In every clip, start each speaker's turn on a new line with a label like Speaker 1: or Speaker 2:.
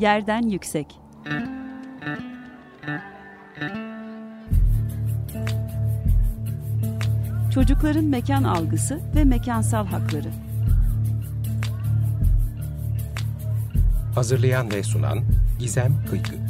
Speaker 1: Yerden yüksek. Çocukların mekan algısı ve mekansal hakları.
Speaker 2: Hazırlayan ve sunan Gizem Kıykı.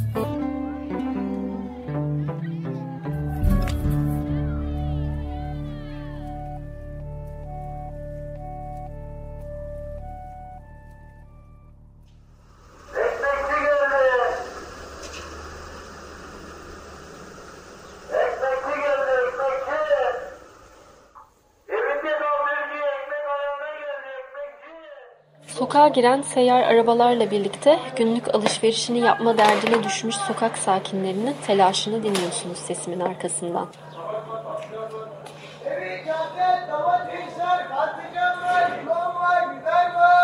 Speaker 3: Giren seyyar arabalarla birlikte günlük alışverişini yapma derdine düşmüş sokak sakinlerinin telaşını dinliyorsunuz sesimin arkasından.
Speaker 4: Evet, cadde, domatesler, patlıcan var, limon var, biber var.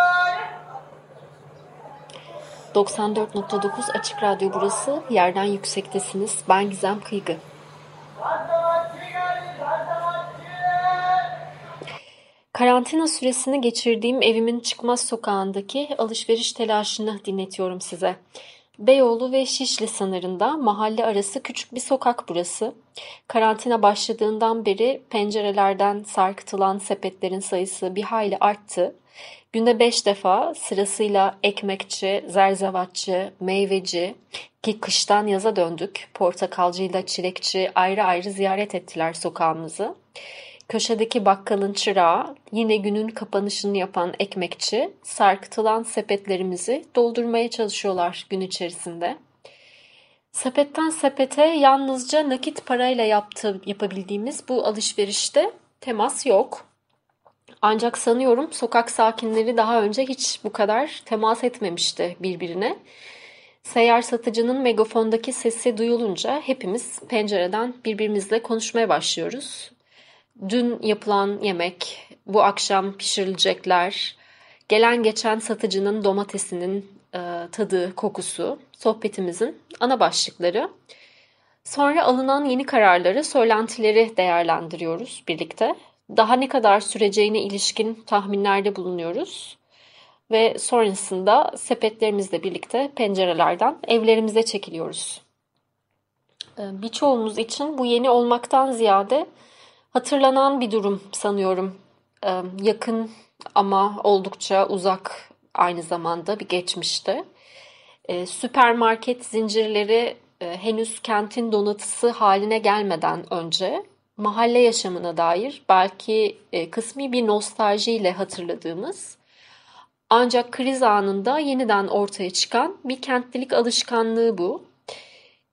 Speaker 3: 94.9 Açık Radyo burası. Yerden yüksektesiniz. Ben Gizem Kıygı. Karantina süresini geçirdiğim evimin çıkmaz sokağındaki alışveriş telaşını dinletiyorum size. Beyoğlu ve Şişli sınırında mahalle arası küçük bir sokak burası. Karantina başladığından beri pencerelerden sarkıtılan sepetlerin sayısı bir hayli arttı. Günde beş defa sırasıyla ekmekçi, zerzevatçı, meyveci ki kıştan yaza döndük. Portakalcıyla çilekçi ayrı ayrı ziyaret ettiler sokağımızı. Köşedeki bakkalın çırağı, yine günün kapanışını yapan ekmekçi, sarkıtılan sepetlerimizi doldurmaya çalışıyorlar gün içerisinde. Sepetten sepete yalnızca nakit parayla yaptığı, yapabildiğimiz bu alışverişte temas yok. Ancak sanıyorum sokak sakinleri daha önce hiç bu kadar temas etmemişti birbirine. Seyyar satıcının megafondaki sesi duyulunca hepimiz pencereden birbirimizle konuşmaya başlıyoruz. Dün yapılan yemek, bu akşam pişirilecekler, gelen geçen satıcının domatesinin e, tadı, kokusu, sohbetimizin ana başlıkları. Sonra alınan yeni kararları, söylentileri değerlendiriyoruz birlikte. Daha ne kadar süreceğine ilişkin tahminlerde bulunuyoruz. Ve sonrasında sepetlerimizle birlikte pencerelerden evlerimize çekiliyoruz. Ee, Birçoğumuz için bu yeni olmaktan ziyade hatırlanan bir durum sanıyorum. Ee, Yakın ama oldukça uzak aynı zamanda bir geçmişte. Ee, Süpermarket zincirleri e, henüz kentin donatısı haline gelmeden önce mahalle yaşamına dair belki e, kısmi bir nostaljiyle hatırladığımız ancak kriz anında yeniden ortaya çıkan bir kentlilik alışkanlığı bu.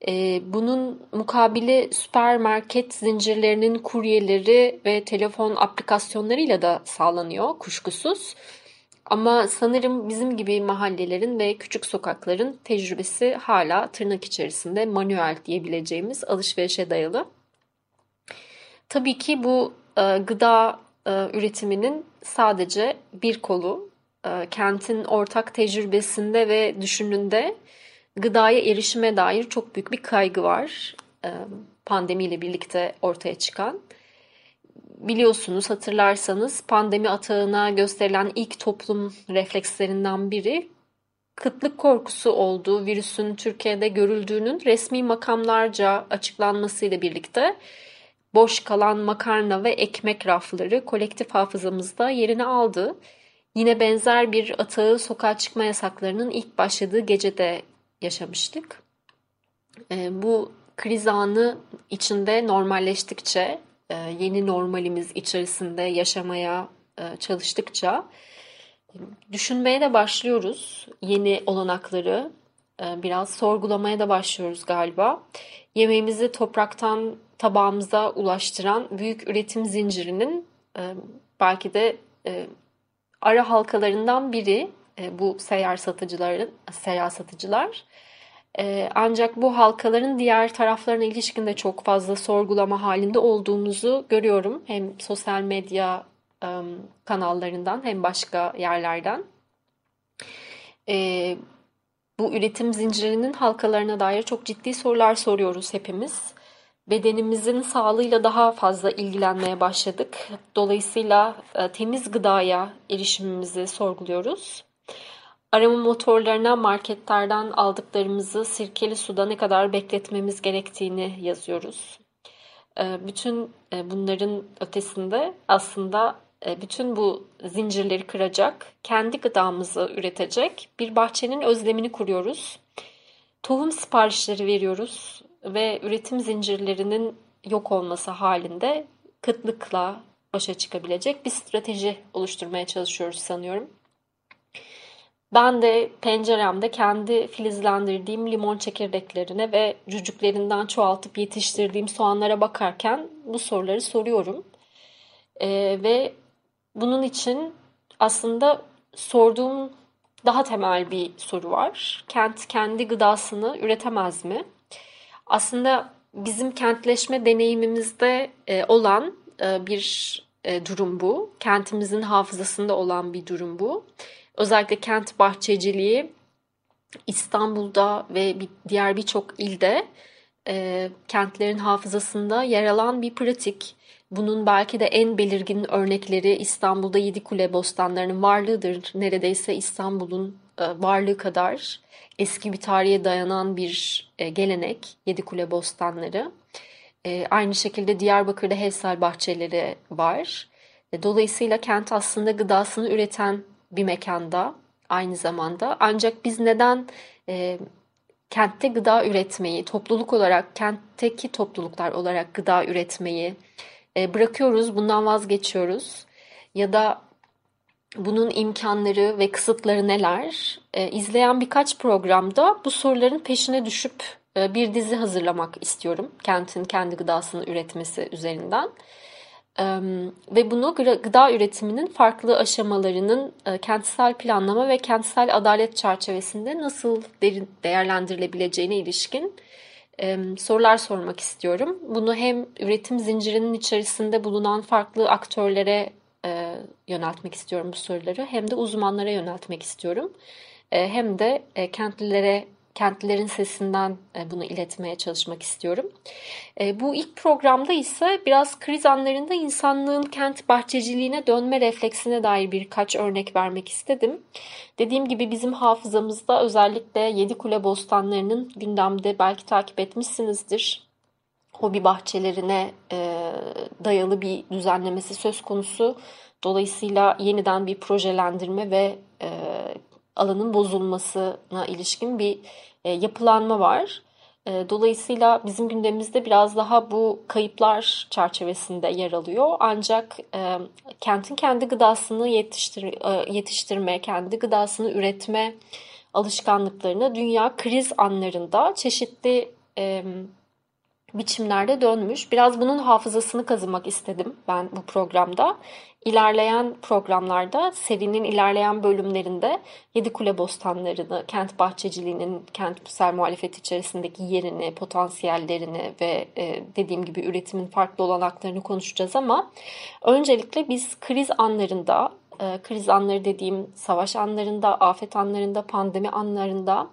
Speaker 3: Ee, bunun mukabili süpermarket zincirlerinin kuryeleri ve telefon aplikasyonlarıyla da sağlanıyor kuşkusuz. Ama sanırım bizim gibi mahallelerin ve küçük sokakların tecrübesi hala tırnak içerisinde manuel diyebileceğimiz alışverişe dayalı. Tabii ki bu e, gıda e, üretiminin sadece bir kolu. E, kentin ortak tecrübesinde ve düşününde gıdaya erişime dair çok büyük bir kaygı var. E, pandemiyle birlikte ortaya çıkan. Biliyorsunuz hatırlarsanız pandemi atağına gösterilen ilk toplum reflekslerinden biri kıtlık korkusu olduğu virüsün Türkiye'de görüldüğünün resmi makamlarca açıklanmasıyla birlikte boş kalan makarna ve ekmek rafları kolektif hafızamızda yerini aldı. Yine benzer bir atağı sokağa çıkma yasaklarının ilk başladığı gecede yaşamıştık. E, bu kriz anı içinde normalleştikçe, e, yeni normalimiz içerisinde yaşamaya e, çalıştıkça e, düşünmeye de başlıyoruz yeni olanakları. E, biraz sorgulamaya da başlıyoruz galiba. Yemeğimizi topraktan tabağımıza ulaştıran büyük üretim zincirinin e, belki de e, ara halkalarından biri e, bu seyyar satıcıların seyyar satıcılar. E, ancak bu halkaların diğer taraflarına ilişkin de çok fazla sorgulama halinde olduğumuzu görüyorum. Hem sosyal medya e, kanallarından hem başka yerlerden. Bu üretim zincirinin halkalarına dair çok ciddi sorular soruyoruz hepimiz. Bedenimizin sağlığıyla daha fazla ilgilenmeye başladık. Dolayısıyla temiz gıdaya erişimimizi sorguluyoruz. Arama motorlarına marketlerden aldıklarımızı sirkeli suda ne kadar bekletmemiz gerektiğini yazıyoruz. Ee, bütün e, bunların ötesinde aslında e, bütün bu zincirleri kıracak, kendi gıdamızı üretecek bir bahçenin özlemini kuruyoruz. Tohum siparişleri veriyoruz ve üretim zincirlerinin yok olması halinde kıtlıkla başa çıkabilecek bir strateji oluşturmaya çalışıyoruz sanıyorum. Ben de penceremde kendi filizlendirdiğim limon çekirdeklerine ve cücüklerinden çoğaltıp yetiştirdiğim soğanlara bakarken bu soruları soruyorum. Ee, ve bunun için aslında sorduğum daha temel bir soru var. Kent kendi gıdasını üretemez mi? Aslında bizim kentleşme deneyimimizde e, olan e, bir e, durum bu. Kentimizin hafızasında olan bir durum bu. Özellikle kent bahçeciliği İstanbul'da ve diğer birçok ilde e, kentlerin hafızasında yer alan bir pratik. Bunun belki de en belirgin örnekleri İstanbul'da Yedi Kule bostanlarının varlığıdır. Neredeyse İstanbul'un e, varlığı kadar eski bir tarihe dayanan bir e, gelenek Yedi Kule bostanları. E, aynı şekilde Diyarbakır'da Hevsel bahçeleri var. E, dolayısıyla kent aslında gıdasını üreten bir mekanda aynı zamanda. Ancak biz neden e, kentte gıda üretmeyi, topluluk olarak, kentteki topluluklar olarak gıda üretmeyi e, bırakıyoruz, bundan vazgeçiyoruz? Ya da bunun imkanları ve kısıtları neler? E, izleyen birkaç programda bu soruların peşine düşüp e, bir dizi hazırlamak istiyorum. Kentin kendi gıdasını üretmesi üzerinden. Ve bunu gıda üretiminin farklı aşamalarının e, kentsel planlama ve kentsel adalet çerçevesinde nasıl değerlendirilebileceğine ilişkin sorular sormak istiyorum. Bunu hem üretim zincirinin içerisinde bulunan farklı aktörlere e, yöneltmek istiyorum bu soruları hem de uzmanlara yöneltmek istiyorum. E, hem de kentlilere kentlilerin sesinden e, bunu iletmeye çalışmak istiyorum. E, bu ilk programda ise biraz kriz anlarında insanlığın kent bahçeciliğine dönme refleksine dair birkaç örnek vermek istedim. Dediğim gibi bizim hafızamızda özellikle Yedi Kule bostanlarının gündemde belki takip etmişsinizdir. Hobi bahçelerine e, dayalı bir düzenlemesi söz konusu. Dolayısıyla yeniden bir projelendirme ve alanın bozulmasına ilişkin bir e, yapılanma var. E, dolayısıyla bizim gündemimizde biraz daha bu kayıplar çerçevesinde yer alıyor. Ancak e, kentin kendi gıdasını yetiştir, e, yetiştirme, kendi gıdasını üretme alışkanlıklarına dünya kriz anlarında çeşitli e, biçimlerde dönmüş. Biraz bunun hafızasını kazımak istedim ben bu programda. İlerleyen programlarda serinin ilerleyen bölümlerinde Yedi Kule Bostanları'nı, kent bahçeciliğinin kentsel muhalefet içerisindeki yerini, potansiyellerini ve e, dediğim gibi üretimin farklı olanaklarını konuşacağız ama öncelikle biz kriz anlarında, e, kriz anları dediğim savaş anlarında, afet anlarında, pandemi anlarında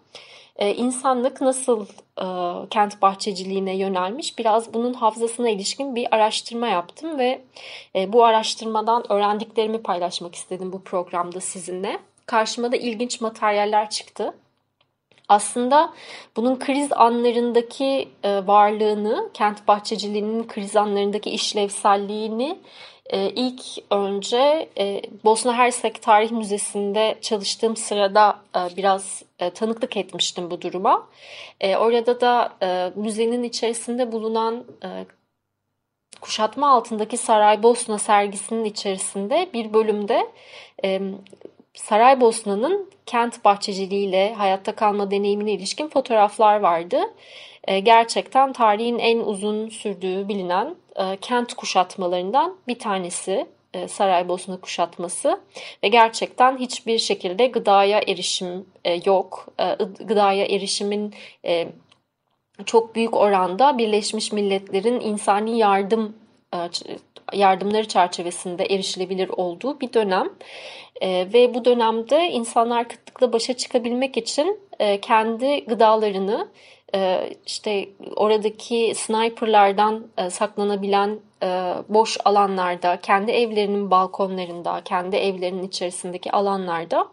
Speaker 3: e, insanlık nasıl e, kent bahçeciliğine yönelmiş biraz bunun hafızasına ilişkin bir araştırma yaptım ve e, bu araştırmadan öğrendiklerimi paylaşmak istedim bu programda sizinle. Karşıma da ilginç materyaller çıktı. Aslında bunun kriz anlarındaki e, varlığını, kent bahçeciliğinin kriz anlarındaki işlevselliğini e, ilk önce e, Bosna Hersek Tarih Müzesi'nde çalıştığım sırada e, biraz e, tanıklık etmiştim bu duruma. Orada da müzenin içerisinde bulunan kuşatma altındaki Saraybosna sergisinin içerisinde bir bölümde Saraybosna'nın kent bahçeciliğiyle hayatta kalma deneyimine ilişkin fotoğraflar vardı. E, gerçekten tarihin en uzun sürdüğü bilinen e, kent kuşatmalarından bir tanesi e, Saraybosna kuşatması ve gerçekten hiçbir şekilde gıdaya erişim yok. Gıdaya erişimin çok büyük oranda Birleşmiş Milletler'in insani yardım yardımları çerçevesinde erişilebilir olduğu bir dönem. E, ve bu dönemde insanlar kıtlıkla başa çıkabilmek için e, kendi gıdalarını e, işte oradaki sniperlardan e, saklanabilen boş alanlarda, kendi evlerinin balkonlarında, kendi evlerinin içerisindeki alanlarda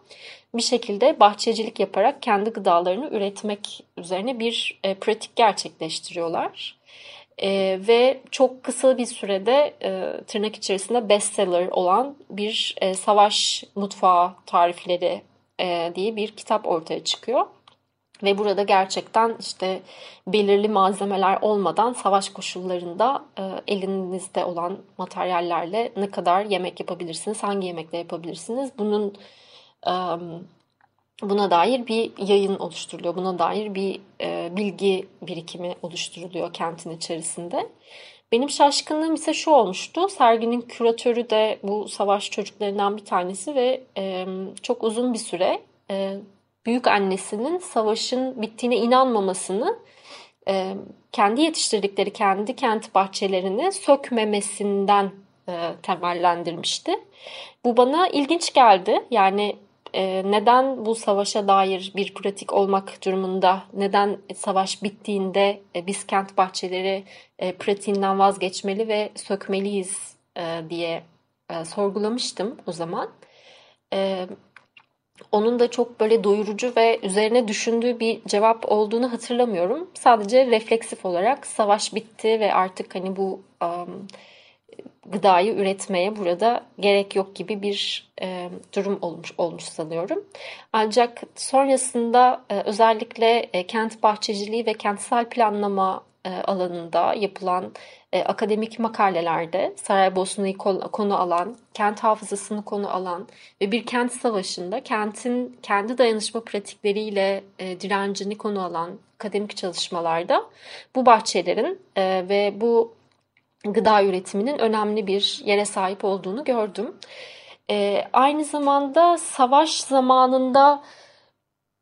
Speaker 3: bir şekilde bahçecilik yaparak kendi gıdalarını üretmek üzerine bir pratik gerçekleştiriyorlar. E, ve çok kısa bir sürede e, tırnak içerisinde bestseller olan bir e, savaş mutfağı tarifleri e, diye bir kitap ortaya çıkıyor. Ve burada gerçekten işte belirli malzemeler olmadan savaş koşullarında e, elinizde olan materyallerle ne kadar yemek yapabilirsiniz, hangi yemekle yapabilirsiniz bunun e, buna dair bir yayın oluşturuluyor. Buna dair bir e, bilgi birikimi oluşturuluyor kentin içerisinde. Benim şaşkınlığım ise şu olmuştu. Serginin küratörü de bu savaş çocuklarından bir tanesi ve e, çok uzun bir süre e, büyük annesinin savaşın bittiğine inanmamasını e, kendi yetiştirdikleri kendi kent bahçelerini sökmemesinden e, temellendirmişti. Bu bana ilginç geldi. Yani neden bu savaşa dair bir pratik olmak durumunda, neden savaş bittiğinde e, biz kent bahçeleri e, pratiğinden vazgeçmeli ve sökmeliyiz e, diye sorgulamıştım o zaman. Onun da çok böyle doyurucu ve üzerine düşündüğü bir cevap olduğunu hatırlamıyorum. Sadece refleksif olarak savaş bitti ve artık hani bu um, gıdayı üretmeye burada gerek yok gibi bir e, durum olmuş olmuş sanıyorum. Ancak sonrasında e, özellikle e, kent bahçeciliği ve kentsel planlama e, alanında yapılan e, akademik makalelerde Saraybosna'yı konu alan, kent hafızasını konu alan ve bir kent savaşında kentin kendi dayanışma pratikleriyle e, direncini konu alan akademik çalışmalarda bu bahçelerin ve bu gıda üretiminin önemli bir yere sahip olduğunu gördüm. Aynı zamanda savaş zamanında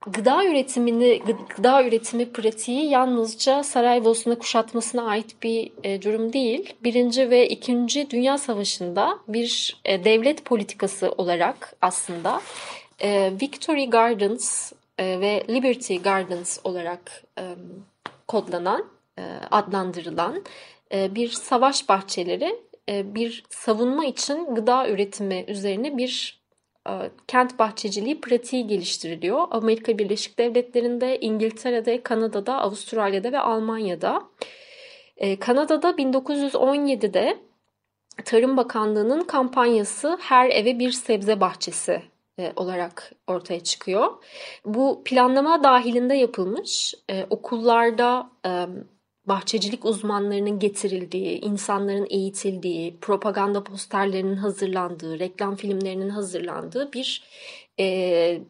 Speaker 3: Gıda üretimini, gıda üretimi pratiği yalnızca Saraybosna kuşatmasına ait bir e, durum değil. Birinci ve ikinci Dünya Savaşı'nda bir e, devlet politikası olarak aslında e, Victory Gardens e, ve Liberty Gardens olarak e, kodlanan, e, adlandırılan e, bir savaş bahçeleri e, bir savunma için gıda üretimi üzerine bir e, kent bahçeciliği pratiği geliştiriliyor. Amerika Birleşik Devletleri'nde, İngiltere'de, Kanada'da, Avustralya'da ve Almanya'da. E, Kanada'da 1917'de Tarım Bakanlığı'nın kampanyası her eve bir sebze bahçesi e, olarak ortaya çıkıyor. Bu planlama dahilinde yapılmış okullarda bahçecilik uzmanlarının getirildiği, insanların eğitildiği, propaganda posterlerinin hazırlandığı, reklam filmlerinin hazırlandığı bir e,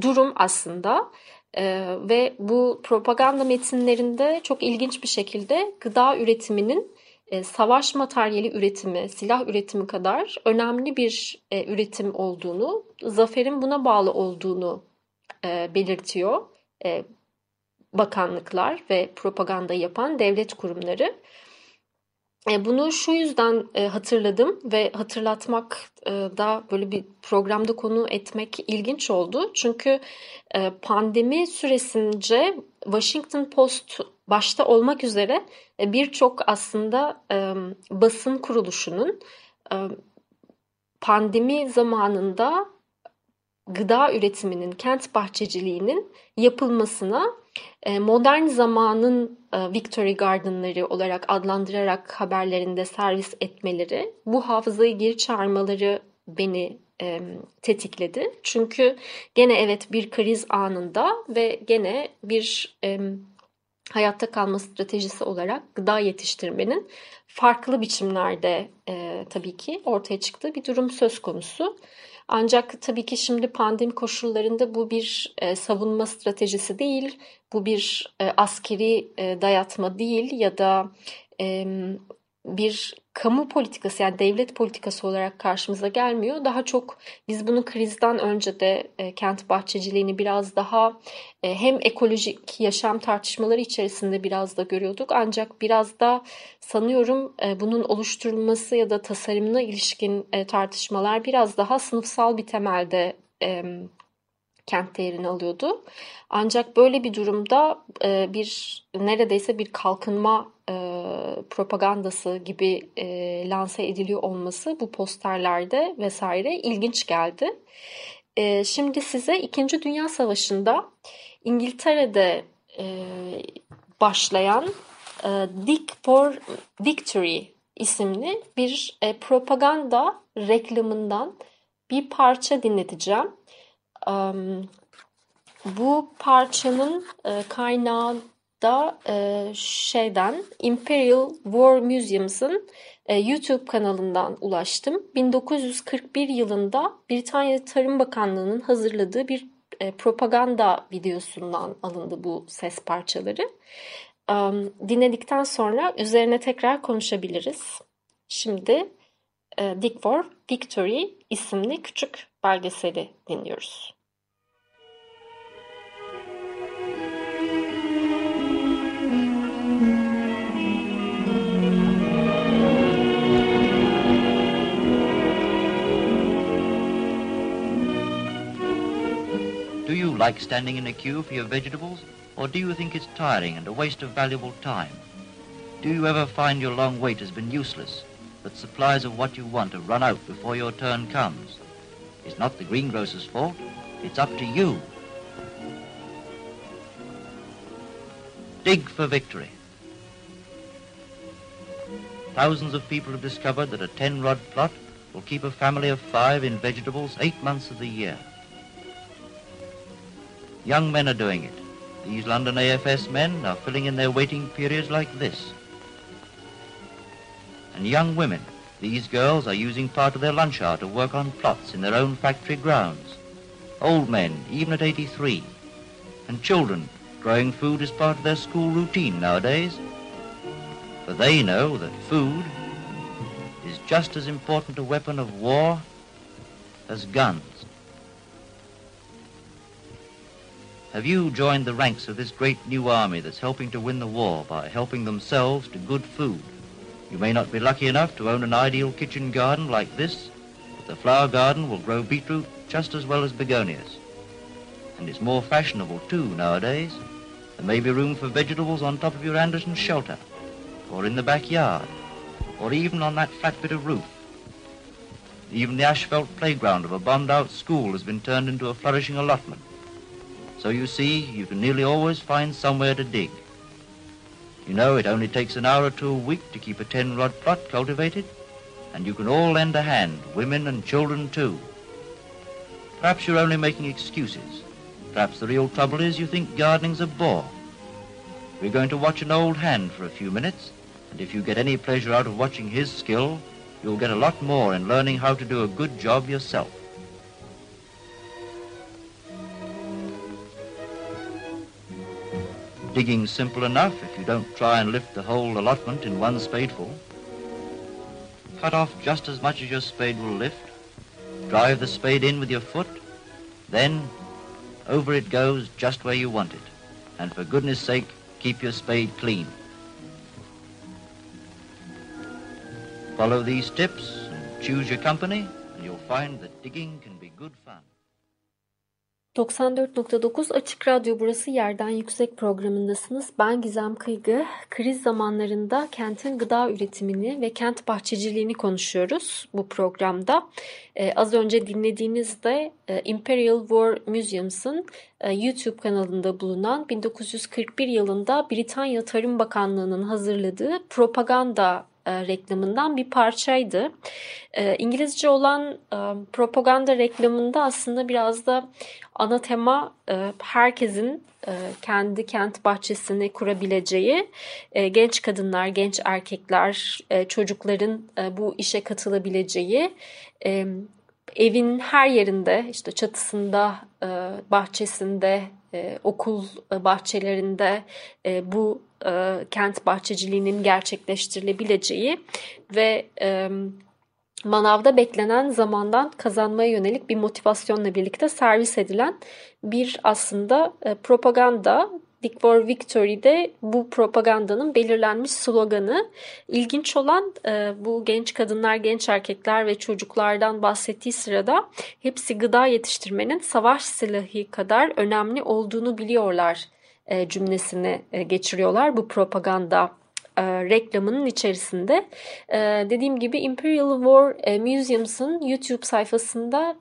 Speaker 3: durum aslında. E, ve bu propaganda metinlerinde çok ilginç bir şekilde gıda üretiminin e, savaş materyali üretimi, silah üretimi kadar önemli bir e, üretim olduğunu, zaferin buna bağlı olduğunu e, belirtiyor. E, bakanlıklar ve propaganda yapan devlet kurumları. E, bunu şu yüzden e, hatırladım ve hatırlatmak e, da böyle bir programda konu etmek ilginç oldu. Çünkü pandemi süresince Washington Post başta olmak üzere birçok aslında basın kuruluşunun pandemi zamanında gıda üretiminin, kent bahçeciliğinin yapılmasına modern zamanın e, Victory Garden'ları olarak adlandırarak haberlerinde servis etmeleri, bu hafızayı geri çağırmaları beni e, tetikledi. Çünkü gene evet bir kriz anında ve gene bir hayatta kalma stratejisi olarak gıda yetiştirmenin farklı biçimlerde tabii ki ortaya çıktığı bir durum söz konusu. Ancak tabii ki şimdi pandemi koşullarında bu bir e, savunma stratejisi değil, bu bir e, askeri e, dayatma değil ya da e, bir kamu politikası yani devlet politikası olarak karşımıza gelmiyor. Daha çok biz bunu krizden önce de e, kent bahçeciliğini biraz daha e, hem ekolojik yaşam tartışmaları içerisinde biraz da görüyorduk. Ancak biraz da sanıyorum e, bunun oluşturulması ya da tasarımına ilişkin e, tartışmalar biraz daha sınıfsal bir temelde e, kentte yerini alıyordu. Ancak böyle bir durumda e, bir neredeyse bir kalkınma e, propagandası gibi e, lanse ediliyor olması bu posterlerde vesaire ilginç geldi. E, şimdi size İkinci Dünya Savaşı'nda İngiltere'de e, başlayan e, Dig for Victory isimli bir e, propaganda reklamından bir parça dinleteceğim. Um, bu parçanın e, kaynağı da e, şeyden Imperial War Museums'ın e, YouTube kanalından ulaştım. 1941 yılında Britanya Tarım Bakanlığı'nın hazırladığı bir e, propaganda videosundan alındı bu ses parçaları. Um, dinledikten sonra üzerine tekrar konuşabiliriz. Şimdi e, Dig for Victory isimli küçük belgeseli dinliyoruz.
Speaker 5: Do you like standing in a queue for your vegetables, or do you think it's tiring and a waste of valuable time? Do you ever find your long wait has been useless, that supplies of what you want have run out before your turn comes? It's not the greengrocer's fault, it's up to you. Dig for victory. Thousands of people have discovered that a 10-rod plot will keep a family of five in vegetables eight months of the year. Young men are doing it. These London AFS men are filling in their waiting periods like this. And young women, these girls are using part of their lunch hour to work on plots in their own factory grounds. Old men, even at 83. And children, growing food is part of their school routine nowadays. For they know that food is just as important a weapon of war as guns. Have you joined the ranks of this great new army that's helping to win the war by helping themselves to good food? You may not be lucky enough to own an ideal kitchen garden like this, but the flower garden will grow beetroot just as well as begonias. And it's more fashionable too nowadays. There may be room for vegetables on top of your Anderson shelter, or in the backyard, or even on that flat bit of roof. Even the asphalt playground of a bombed out school has been turned into a flourishing allotment. So you see, you can nearly always find somewhere to dig. You know, it only takes an hour or two a week to keep a 10-rod plot cultivated, and you can all lend a hand, women and children too. Perhaps you're only making excuses. Perhaps the real trouble is you think gardening's a bore. We're going to watch an old hand for a few minutes, and if you get any pleasure out of watching his skill, you'll get a lot more in learning how to do a good job yourself. Digging's simple enough if you don't try and lift the whole allotment in one spadeful. Cut off just as much as your spade will lift. Drive the spade in with your foot. Then over it goes just where you want it. And for goodness sake, keep your spade clean. Follow these tips and choose your company and you'll find that digging can be good fun.
Speaker 3: 94.9 Açık Radyo burası Yerden Yüksek programındasınız. Ben Gizem Kıygı. Kriz zamanlarında kentin gıda üretimini ve kent bahçeciliğini konuşuyoruz bu programda. Ee, az önce dinlediğinizde e, Imperial War Museums'ın e, YouTube kanalında bulunan 1941 yılında Britanya Tarım Bakanlığı'nın hazırladığı propaganda e, reklamından bir parçaydı. E, İngilizce olan e, propaganda reklamında aslında biraz da ana tema e, herkesin kendi kent bahçesini kurabileceği genç kadınlar, genç erkekler, çocukların bu işe katılabileceği evin her yerinde işte çatısında, e, bahçesinde, e, okul bahçelerinde e, bu e, kent bahçeciliğinin gerçekleştirilebileceği ve manavda beklenen zamandan kazanmaya yönelik bir motivasyonla birlikte servis edilen bir aslında propaganda Dig for Victory'de bu propagandanın belirlenmiş sloganı. İlginç olan e, bu genç kadınlar, genç erkekler ve çocuklardan bahsettiği sırada hepsi gıda yetiştirmenin savaş silahı kadar önemli olduğunu biliyorlar e, cümlesini e, geçiriyorlar bu propaganda reklamının içerisinde. Dediğim gibi Imperial War e, Museums'ın YouTube sayfasında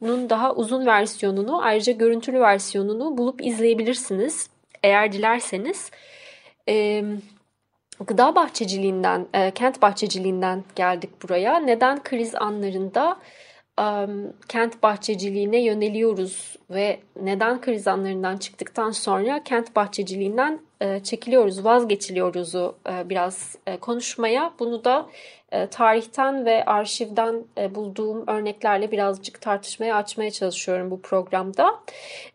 Speaker 3: bunun daha uzun versiyonunu ayrıca görüntülü versiyonunu bulup izleyebilirsiniz eğer dilerseniz. E, gıda bahçeciliğinden, e, kent bahçeciliğinden geldik buraya. Neden kriz anlarında um, kent bahçeciliğine yöneliyoruz ve neden kriz anlarından çıktıktan sonra kent bahçeciliğinden e, çekiliyoruz, vazgeçiliyoruzu e, biraz e, konuşmaya. Bunu da e, tarihten ve arşivden e, bulduğum örneklerle birazcık tartışmaya açmaya çalışıyorum bu programda.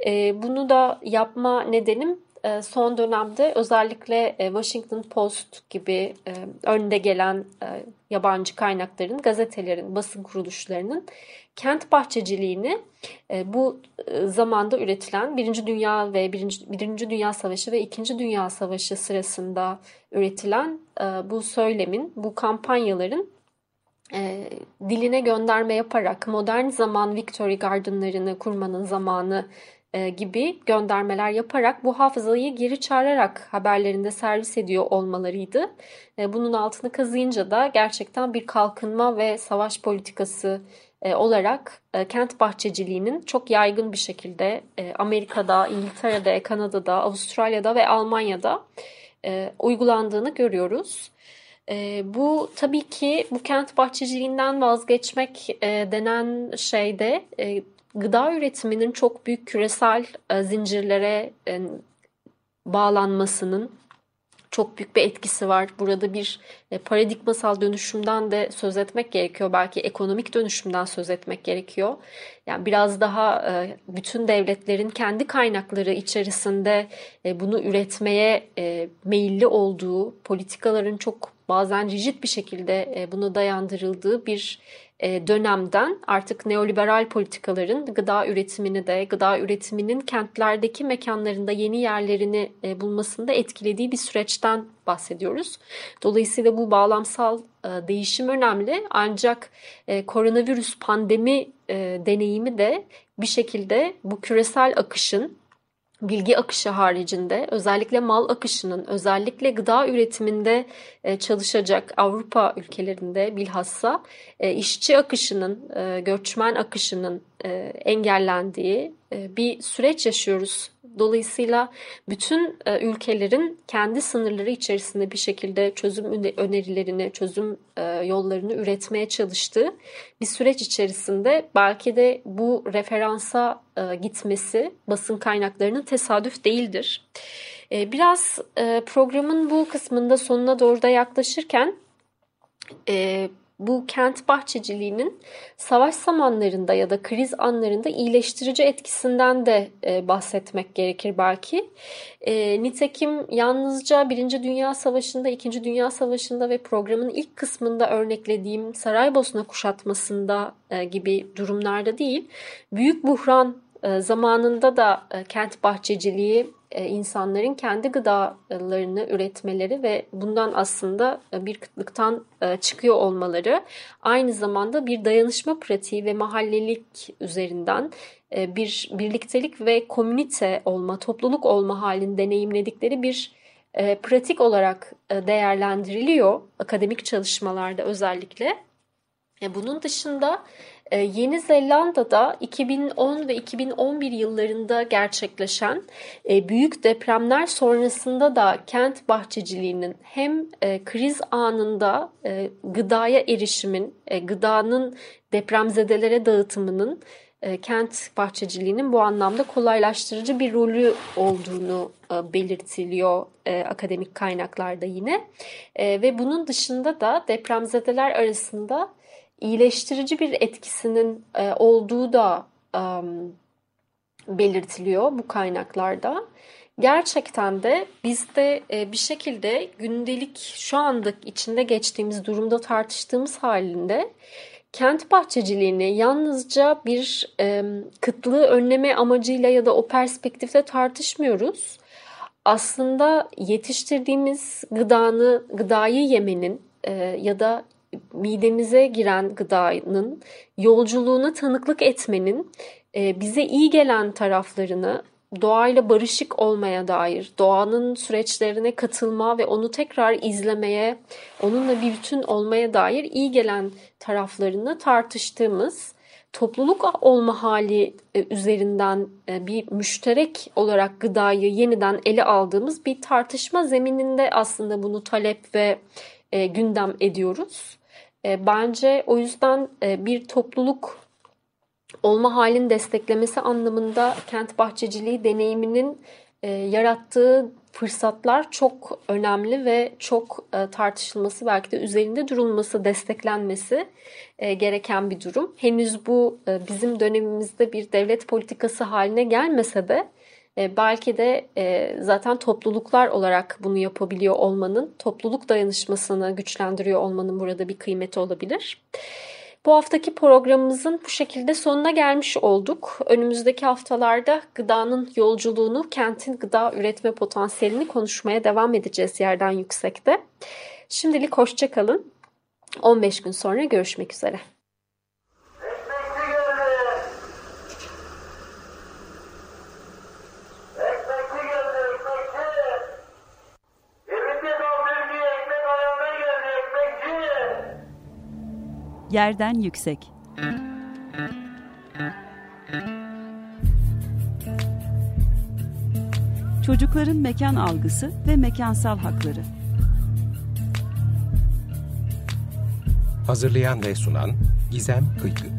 Speaker 3: E, bunu da yapma nedenim e, son dönemde özellikle e, Washington Post gibi e, önde gelen yabancı kaynakların, gazetelerin, basın kuruluşlarının kent bahçeciliğini bu zamanda üretilen Birinci Dünya ve Birinci, Birinci Dünya Savaşı ve İkinci Dünya Savaşı sırasında üretilen bu söylemin, bu kampanyaların diline gönderme yaparak modern zaman Victory Garden'larını kurmanın zamanı e, gibi göndermeler yaparak bu hafızayı geri çağırarak haberlerinde servis ediyor olmalarıydı. E, bunun altını kazıyınca da gerçekten bir kalkınma ve savaş politikası e, olarak kent bahçeciliğinin çok yaygın bir şekilde Amerika'da, İngiltere'de, Kanada'da, Avustralya'da ve Almanya'da uygulandığını görüyoruz. bu tabii ki bu kent bahçeciliğinden vazgeçmek denen şeyde gıda üretiminin çok büyük küresel e, zincirlere e, bağlanmasının çok büyük bir etkisi var. Burada bir e, paradigmasal dönüşümden de söz etmek gerekiyor. Belki ekonomik dönüşümden söz etmek gerekiyor. Yani biraz daha bütün devletlerin kendi kaynakları içerisinde bunu üretmeye meyilli olduğu, politikaların çok bazen rigid bir şekilde e, buna dayandırıldığı bir e, dönemden artık neoliberal politikaların gıda üretimini de gıda üretiminin kentlerdeki mekanlarında yeni yerlerini e, bulmasında etkilediği bir süreçten bahsediyoruz. Dolayısıyla bu bağlamsal değişim önemli ancak koronavirüs pandemi deneyimi de bir şekilde bu küresel akışın bilgi akışı haricinde özellikle mal akışının özellikle gıda üretiminde e, çalışacak Avrupa ülkelerinde bilhassa e, işçi akışının, e, göçmen akışının engellendiği bir süreç yaşıyoruz Dolayısıyla bütün e, ülkelerin kendi sınırları içerisinde bir şekilde çözüm önerilerini, çözüm e, yollarını üretmeye çalıştığı bir süreç içerisinde belki de bu referansa e, gitmesi basın kaynaklarının tesadüf değildir. Biraz programın bu kısmında sonuna doğru da yaklaşırken bu kent bahçeciliğinin savaş zamanlarında ya da kriz anlarında iyileştirici etkisinden de e, bahsetmek gerekir belki. E, nitekim yalnızca Birinci Dünya Savaşı'nda, İkinci Dünya Savaşı'nda ve programın ilk kısmında örneklediğim Saraybosna kuşatmasında e, gibi durumlarda değil, büyük buhran e, zamanında da e, kent bahçeciliği insanların kendi gıdalarını üretmeleri ve bundan aslında bir kıtlıktan çıkıyor olmaları aynı zamanda bir dayanışma pratiği ve mahallelik üzerinden bir birliktelik ve komünite olma, topluluk olma halini deneyimledikleri bir pratik olarak değerlendiriliyor akademik çalışmalarda özellikle. Bunun dışında ee, Yeni Zelanda'da 2010 ve 2011 yıllarında gerçekleşen e, büyük depremler sonrasında da kent bahçeciliğinin hem e, kriz anında e, gıdaya erişimin, gıdanın depremzedelere dağıtımının kent bahçeciliğinin bu anlamda kolaylaştırıcı bir rolü olduğunu belirtiliyor akademik kaynaklarda yine. Ve bunun dışında da depremzedeler arasında iyileştirici bir etkisinin e, olduğu da e, belirtiliyor bu kaynaklarda. Gerçekten de bizde e, bir şekilde gündelik şu anda içinde geçtiğimiz durumda tartıştığımız halinde kent bahçeciliğini yalnızca bir kıtlığı önleme amacıyla ya da o perspektifte tartışmıyoruz. Aslında yetiştirdiğimiz gıdanı, gıdayı yemenin e, ya da midemize giren gıdanın yolculuğuna tanıklık etmenin e, bize iyi gelen taraflarını doğayla barışık olmaya dair, doğanın süreçlerine katılma ve onu tekrar izlemeye, onunla bir bütün olmaya dair iyi gelen taraflarını tartıştığımız topluluk olma hali e, üzerinden e, bir müşterek olarak gıdayı yeniden ele aldığımız bir tartışma zemininde aslında bunu talep ve e, gündem ediyoruz. Bence o yüzden bir topluluk olma halini desteklemesi anlamında kent bahçeciliği deneyiminin yarattığı fırsatlar çok önemli ve çok e, tartışılması belki de üzerinde durulması, desteklenmesi e, gereken bir durum. Henüz bu e, bizim dönemimizde bir devlet politikası haline gelmese de belki de zaten topluluklar olarak bunu yapabiliyor olmanın, topluluk dayanışmasını güçlendiriyor olmanın burada bir kıymeti olabilir. Bu haftaki programımızın bu şekilde sonuna gelmiş olduk. Önümüzdeki haftalarda gıdanın yolculuğunu, kentin gıda üretme potansiyelini konuşmaya devam edeceğiz yerden yüksekte. Şimdilik hoşçakalın. 15 gün sonra görüşmek üzere.
Speaker 1: Yerden yüksek. Çocukların mekan algısı ve mekansal hakları.
Speaker 2: Hazırlayan ve sunan Gizem Kıykı.